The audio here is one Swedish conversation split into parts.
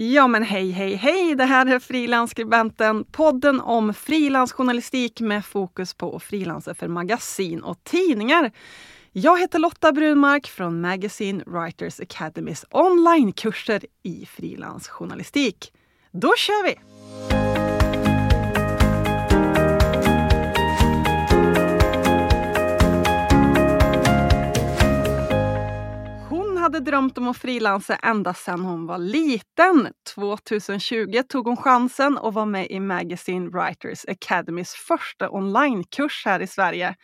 Ja men hej hej hej! Det här är Frilansskribenten, podden om frilansjournalistik med fokus på frilanser för magasin och tidningar. Jag heter Lotta Brunmark från Magazine Writers Academys onlinekurser i frilansjournalistik. Då kör vi! Hade drömt om att frilansa ända sedan hon var liten. 2020 tog hon chansen och var med i Magazine Writers Academys första onlinekurs här i Sverige.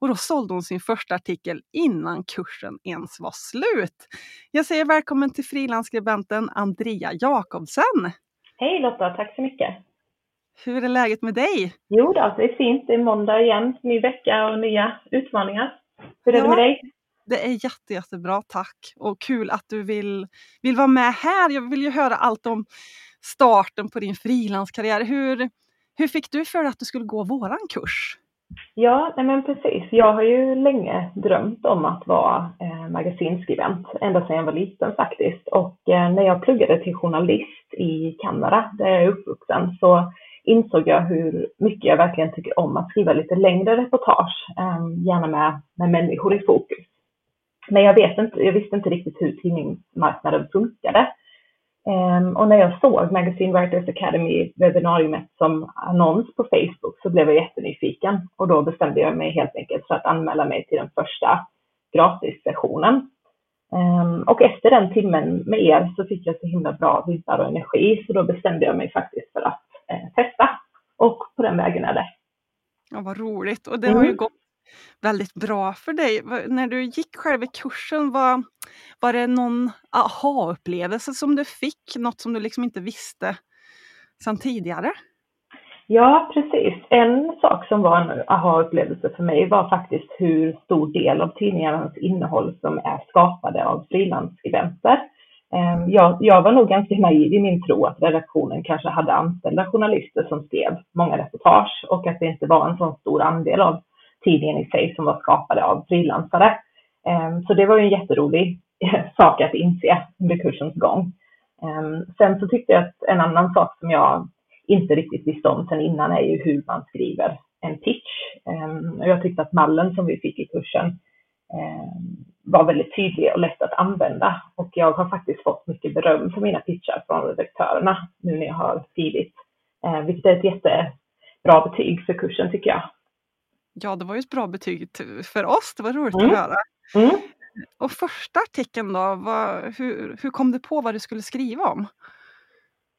Och då sålde hon sin första artikel innan kursen ens var slut. Jag säger välkommen till frilansskribenten Andrea Jakobsen. Hej Lotta, tack så mycket. Hur är läget med dig? Jo, då, det är fint. Det är måndag igen, ny vecka och nya utmaningar. Hur är ja. det med dig? Det är jätte, jättebra, tack. Och kul att du vill, vill vara med här. Jag vill ju höra allt om starten på din frilanskarriär. Hur, hur fick du för att du skulle gå våran kurs? Ja, nej men precis. Jag har ju länge drömt om att vara eh, magasinskribent, ända sedan jag var liten faktiskt. Och eh, när jag pluggade till journalist i Kanada, där jag är uppvuxen, så insåg jag hur mycket jag verkligen tycker om att skriva lite längre reportage, eh, gärna med, med människor i fokus. Men jag, vet inte, jag visste inte riktigt hur tidningsmarknaden funkade. Um, och när jag såg Magazine Writers Academy webbinariet som annons på Facebook så blev jag jättenyfiken och då bestämde jag mig helt enkelt för att anmäla mig till den första gratissessionen. Um, och efter den timmen med er så fick jag så himla bra vibbar och energi så då bestämde jag mig faktiskt för att eh, testa och på den vägen är det. Ja, vad roligt och det har ju mm. gått väldigt bra för dig. När du gick själv i kursen, var, var det någon aha-upplevelse som du fick? Något som du liksom inte visste sedan tidigare? Ja, precis. En sak som var en aha-upplevelse för mig var faktiskt hur stor del av tidningarnas innehåll som är skapade av frilansskribenter. Ehm, jag, jag var nog ganska naiv i min tro att redaktionen kanske hade anställda journalister som skrev många reportage och att det inte var en så stor andel av tidningen i sig som var skapade av frilansare. Ehm, så det var ju en jätterolig eh, sak att inse under kursens gång. Ehm, sen så tyckte jag att en annan sak som jag inte riktigt visste om sen innan är ju hur man skriver en pitch. Ehm, jag tyckte att mallen som vi fick i kursen var väldigt tydlig och lätt att använda. Och jag har faktiskt fått mycket beröm för mina pitchar från redaktörerna nu när jag har skrivit, eh, vilket är ett jättebra betyg för kursen tycker jag. Ja, det var ju ett bra betyg för oss. Det var roligt mm. att höra. Mm. Och första artikeln då, vad, hur, hur kom du på vad du skulle skriva om?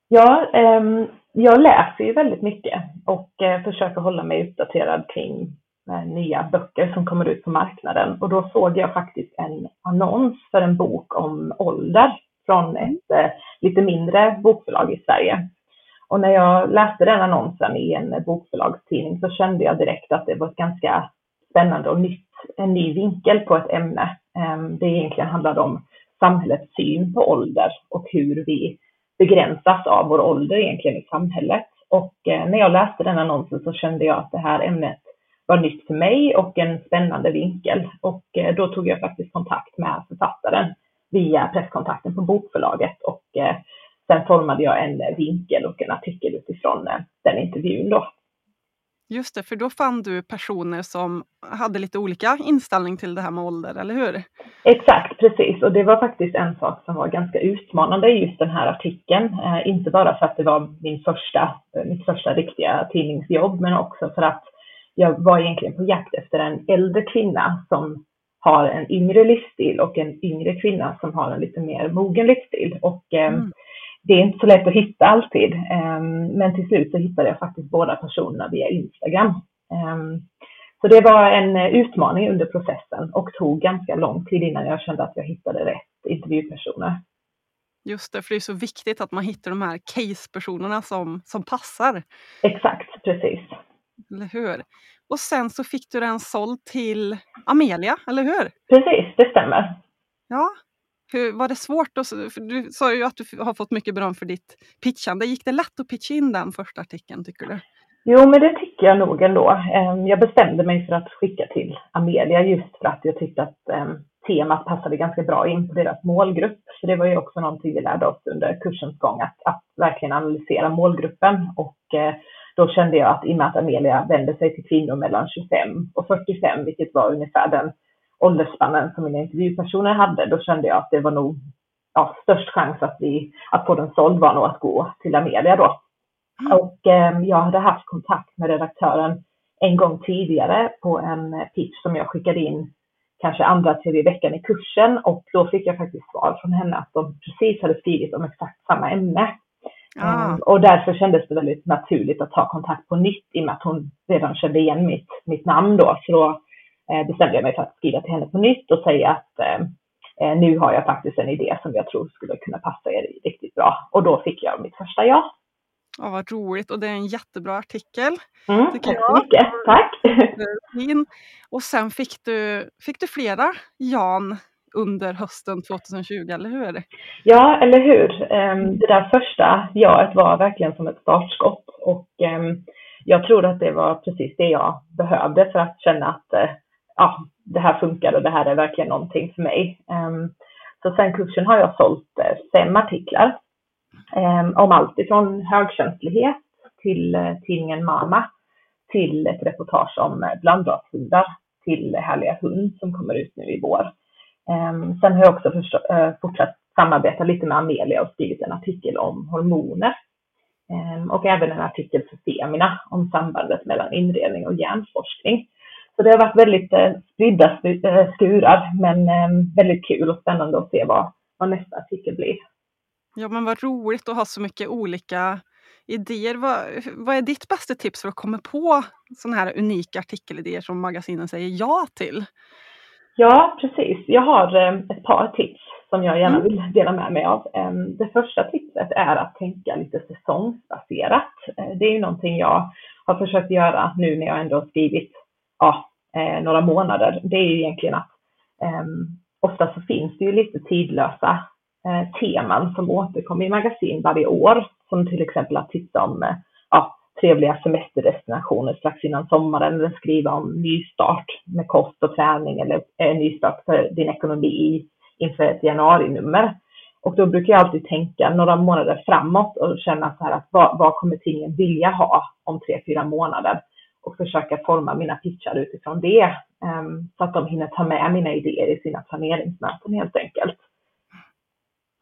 Ja, eh, jag läser ju väldigt mycket och eh, försöker hålla mig uppdaterad kring eh, nya böcker som kommer ut på marknaden. Och då såg jag faktiskt en annons för en bok om ålder från ett eh, lite mindre bokförlag i Sverige. Och när jag läste den annonsen i en bokförlagstidning så kände jag direkt att det var ett ganska spännande och nytt, en ny vinkel på ett ämne. Ehm, det egentligen handlade om samhällets syn på ålder och hur vi begränsas av vår ålder egentligen i samhället. Och eh, när jag läste den annonsen så kände jag att det här ämnet var nytt för mig och en spännande vinkel. Och eh, då tog jag faktiskt kontakt med författaren via presskontakten på bokförlaget och eh, sen formade jag en vinkel och en artikel utifrån eh, den intervjun då. Just det, för då fann du personer som hade lite olika inställning till det här med ålder, eller hur? Exakt, precis. Och det var faktiskt en sak som var ganska utmanande i just den här artikeln. Eh, inte bara för att det var min första, mitt första riktiga tidningsjobb, men också för att jag var egentligen på jakt efter en äldre kvinna som har en yngre livsstil och en yngre kvinna som har en lite mer mogen livsstil. Och eh, mm det är inte så lätt att hitta alltid. Ehm, men till slut så hittade jag faktiskt båda personerna via Instagram. Ehm, så det var en utmaning under processen och tog ganska lång tid innan jag kände att jag hittade rätt intervjupersoner. Just det, för det är så viktigt att man hittar de här case-personerna som, som passar. Exakt, precis. Eller hur? Och sen så fick du den såld till Amelia, eller hur? Precis, det stämmer. Ja, hur, var det svårt? Att, du sa ju att du har fått mycket beröm för ditt pitchande. Gick det lätt att pitcha in den första artikeln tycker du? Jo, men det tycker jag nog ändå. Ehm, jag bestämde mig för att skicka till Amelia just för att jag tyckte att ehm, temat passade ganska bra in på deras målgrupp. Så det var ju också någonting vi lärde oss under kursens gång, att, att verkligen analysera målgruppen. Och eh, då kände jag att i och med att Amelia vände sig till kvinnor mellan 25 och 45, vilket var ungefär den åldersspannen som mina intervjupersoner hade, då kände jag att det var nog ja, störst chans att, vi, att få den såld var nog att gå till Amelia då. Mm. Och eh, jag hade haft kontakt med redaktören en gång tidigare på en pitch som jag skickade in kanske andra, tredje veckan i kursen och då fick jag faktiskt svar från henne att de precis hade skrivit om exakt samma ämne. Ah. Um, och därför kändes det väldigt naturligt att ta kontakt på nytt i och med att hon redan kände igen mitt, mitt namn då. Så då bestämde jag mig för att skriva till henne på nytt och säga att eh, eh nu har jag faktiskt en idé som jag tror skulle kunna passa er riktigt bra. Och då fick jag mitt första ja. Ja, vad roligt och det är en jättebra artikel. Mm, tack så mycket, tack! Fin. Och sen fick du, fick du flera Jan under hösten 2020, eller hur är det? Ja, eller hur. Ehm, det där första jaet var verkligen som ett startskott och ehm, jag tror att det var precis det jag behövde för att känna att eh, ja, det här funkar och det här är verkligen någonting för mig. Ehm, så sen kursen har jag sålt eh, fem artiklar ehm, om allt ifrån högkänslighet till eh, tidningen Mama till ett reportage om eh, blandrashundar till Härliga hund som kommer ut nu i vår. Ehm, sen har jag också fortsatt samarbeta lite med Amelia och skrivit en artikel om hormoner. Och även en artikel för Femina om sambandet mellan inredning och hjärnforskning. Så det har varit väldigt eh, spridda eh, skurar, men ehm, väldigt kul och spännande att se vad, vad nästa artikel blir. Ja, men vad roligt att ha så mycket olika idéer. Vad, vad är ditt bästa tips för att komma på sådana här unika artikelidéer som magasinen säger ja till? Ja, precis. Jag har eh, ett par tips som jag gärna mm. vill dela med mig av. Ehm, det första tipset är att tänka lite säsongsbaserat. Eh, det är ju någonting jag har försökt göra nu när jag ändå skrivit ja, eh, några månader. Det är ju egentligen att ehm, ofta så finns det ju lite tidlösa eh, teman som återkommer i magasin varje år. Som till exempel att titta om eh, ja, trevliga semesterdestinationer strax innan sommaren eller skriva om nystart med kost och träning eller eh, nystart för din ekonomi inför ett januarinummer. Och då brukar jag alltid tänka några månader framåt och känna så här att vad, vad kommer tidningen vilja ha om tre, fyra månader? Och försöka forma mina pitchar utifrån det. Um, så att de hinner ta med mina idéer i sina planeringsmöten helt enkelt.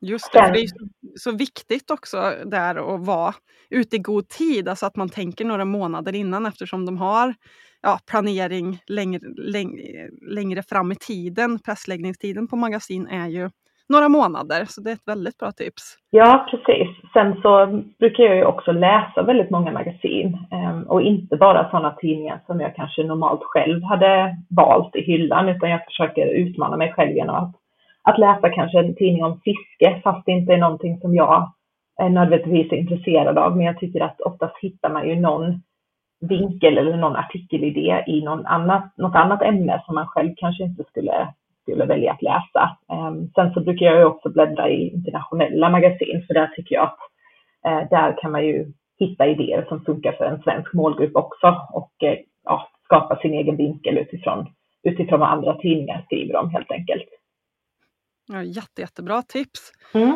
Just det, för det är så viktigt också där att vara ute i god tid, alltså att man tänker några månader innan eftersom de har ja, planering längre, längre, längre fram i tiden. Pressläggningstiden på magasin är ju några månader, så det är ett väldigt bra tips. Ja, precis. Sen så brukar jag ju också läsa väldigt många magasin ehm, och inte bara sådana tidningar som jag kanske normalt själv hade valt i hyllan, utan jag försöker utmana mig själv genom att att läsa kanske en tidning om fiske, fast det inte är någonting som jag är nödvändigtvis är intresserad av. Men jag tycker att oftast hittar man ju någon vinkel eller någon artikelidé i någon annat, något annat ämne som man själv kanske inte skulle, skulle välja att läsa. Um, sen så brukar jag ju också bläddra i internationella magasin, för där tycker jag att uh, där kan man ju hitta idéer som funkar för en svensk målgrupp också och uh, ja, skapa sin egen vinkel utifrån, utifrån vad andra tidningar skriver om helt enkelt. Ja, jätte, jättebra tips. Mm.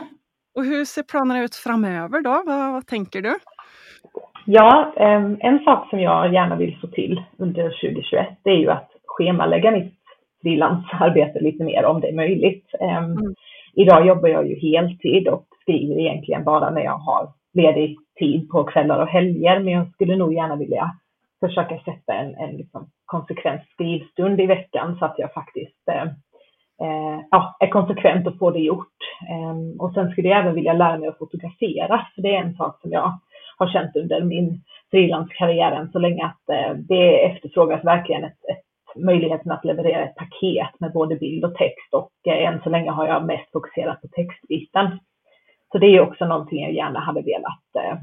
Och hur ser planerna ut framöver då? Vad, vad tänker du? Ja, en sak som jag gärna vill få till under 2021 det är ju att schemalägga mitt frilansarbete lite mer om det är möjligt. Mm. Idag jobbar jag ju heltid och skriver egentligen bara när jag har ledig tid på kvällar och helger, men jag skulle nog gärna vilja försöka sätta en, en liksom konsekvent skrivstund i veckan så att jag faktiskt eh, eh, ja, är konsekvent och får det gjort. Eh, och sen skulle jag även vilja lära mig att fotografera, för det är en sak som jag har känt under min frilanskarriär än så länge att eh, det efterfrågas verkligen ett, ett, möjligheten att leverera ett paket med både bild och text och eh, än så länge har jag mest fokuserat på textbiten. Så det är också någonting jag gärna hade velat eh,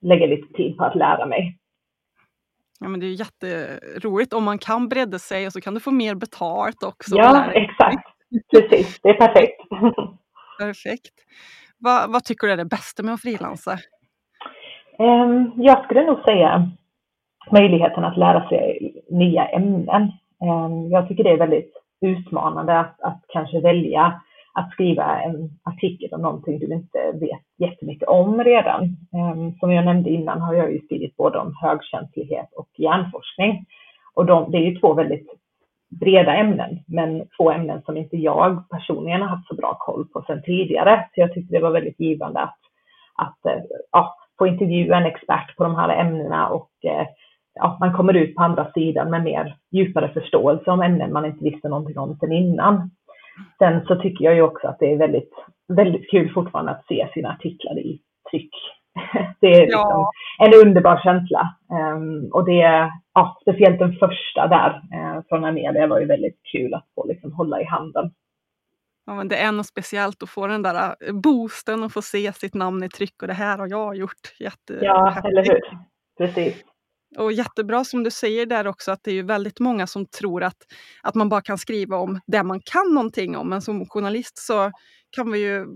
lägga lite tid på att lära mig. Ja, men det är jätteroligt om man kan bredda sig och så kan du få mer betalt också. Ja, exakt. Precis, det är perfekt. Perfekt. Vad, vad tycker du är det bästa med att frilansa? Um, jag skulle nog säga möjligheten att lära sig nya ämnen. Ehm, jag tycker det är väldigt utmanande att, att kanske välja att skriva en artikel om någonting du inte vet jättemycket om redan. Ehm, som jag nämnde innan har jag ju skrivit både om högkänslighet och hjärnforskning. Och de, det är ju två väldigt breda ämnen, men två ämnen som inte jag personligen har haft så bra koll på sedan tidigare. Så jag tyckte det var väldigt givande att, att eh, ja, få intervjua en expert på de här ämnena och eh, ja, man kommer ut på andra sidan med mer djupare förståelse om ämnen man inte visste någonting om sedan innan. Sen så tycker jag ju också att det är väldigt, väldigt kul fortfarande att se sina artiklar i tryck. Det är liksom ja. en underbar känsla. Um, och det är ja, speciellt den första där uh, från Amelia var ju väldigt kul att få liksom hålla i handen. Ja, men det är något speciellt att få den där eh, boosten och få se sitt namn i tryck och det här har jag gjort. Jätte ja, eller hur. Precis. Och jättebra som du säger där också att det är ju väldigt många som tror att, att man bara kan skriva om det man kan någonting om. Men som journalist så kan vi ju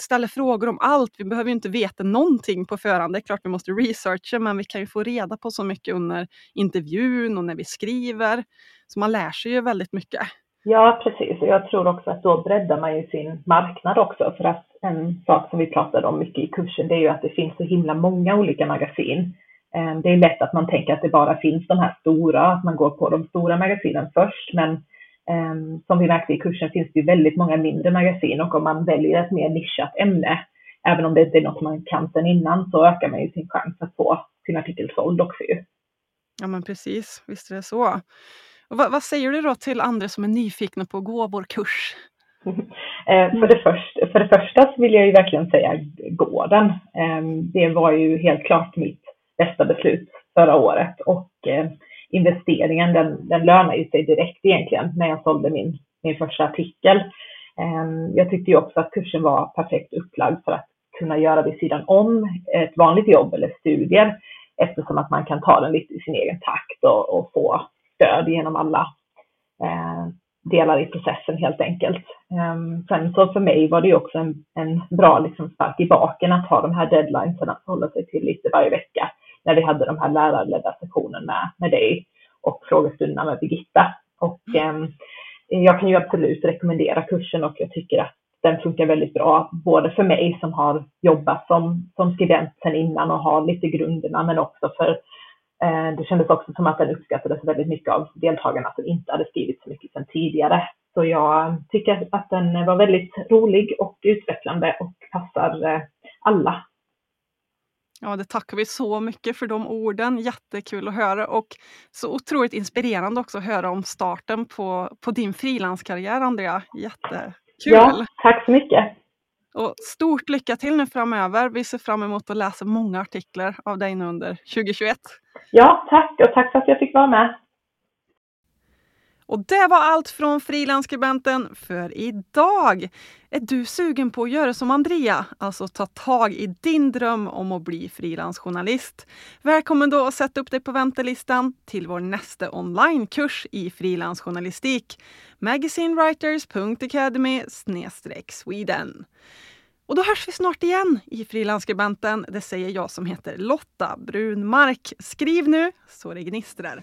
ställa frågor om allt. Vi behöver inte veta någonting på förhand. Det är klart vi måste researcha men vi kan ju få reda på så mycket under intervjun och när vi skriver. Så man lär sig ju väldigt mycket. Ja, precis. Och jag tror också att då breddar man ju sin marknad också. För att en sak som vi pratade om mycket i kursen, det är ju att det finns så himla många olika magasin. Eh, det är lätt att man tänker att det bara finns de här stora, att man går på de stora magasinen först. Men um, som vi märkte i kursen finns det ju väldigt många mindre magasin och om man väljer ett mer nischat ämne, även om det inte är något man kan sedan innan, så ökar man ju sin chans att få sin artikel såld också ju. Ja men precis, visst är det så. Och vad, vad säger du då till andra som är nyfikna på att gå vår kurs? Eh, för, det först, för det första så vill jag ju verkligen säga gå den. Ehm, det var ju helt klart mitt bästa beslut förra året och eh, investeringen den, den lönar ju sig direkt egentligen när jag sålde min, min första artikel. Ehm, jag tyckte ju också att kursen var perfekt upplagd för att kunna göra vid sidan om ett vanligt jobb eller studier eftersom att man kan ta den lite i sin egen takt och, och få stöd genom alla eh, delar i processen helt enkelt. Eh, sen så för mig var det ju också en, en bra liksom, spark i baken att ha de här deadlinesen att hålla sig till lite varje vecka när vi hade de här lärarledda sessionerna med, med dig och frågestunderna med Birgitta. Och um, jag kan ju absolut rekommendera kursen och jag tycker att den funkar väldigt bra, både för mig som har jobbat som, som skribent sedan innan och har lite grunderna, men också för Eh, det kändes också som att den uppskattades väldigt mycket av deltagarna som inte hade skrivit så mycket sedan tidigare. Så jag tycker att den var väldigt rolig och utvecklande och passar eh, alla. Ja, det tackar vi så mycket för de orden. Jättekul att höra och så otroligt inspirerande också att höra om starten på, på din frilanskarriär, Andrea. Jättekul! Ja, tack så mycket! Och stort lycka till nu framöver. Vi ser fram emot att läsa många artiklar av dig nu under 2021. Ja, tack och tack för att jag fick vara med. Och det var allt från frilansskribenten för idag. Är du sugen på att göra som Andrea, alltså ta tag i din dröm om att bli frilansjournalist? Välkommen då att sätta upp dig på väntelistan till vår nästa onlinekurs i frilansjournalistik. magazinewriters.academy Sweden. Och då hörs vi snart igen i Frilansskribenten. Det säger jag som heter Lotta Brunmark. Skriv nu så det gnistrar.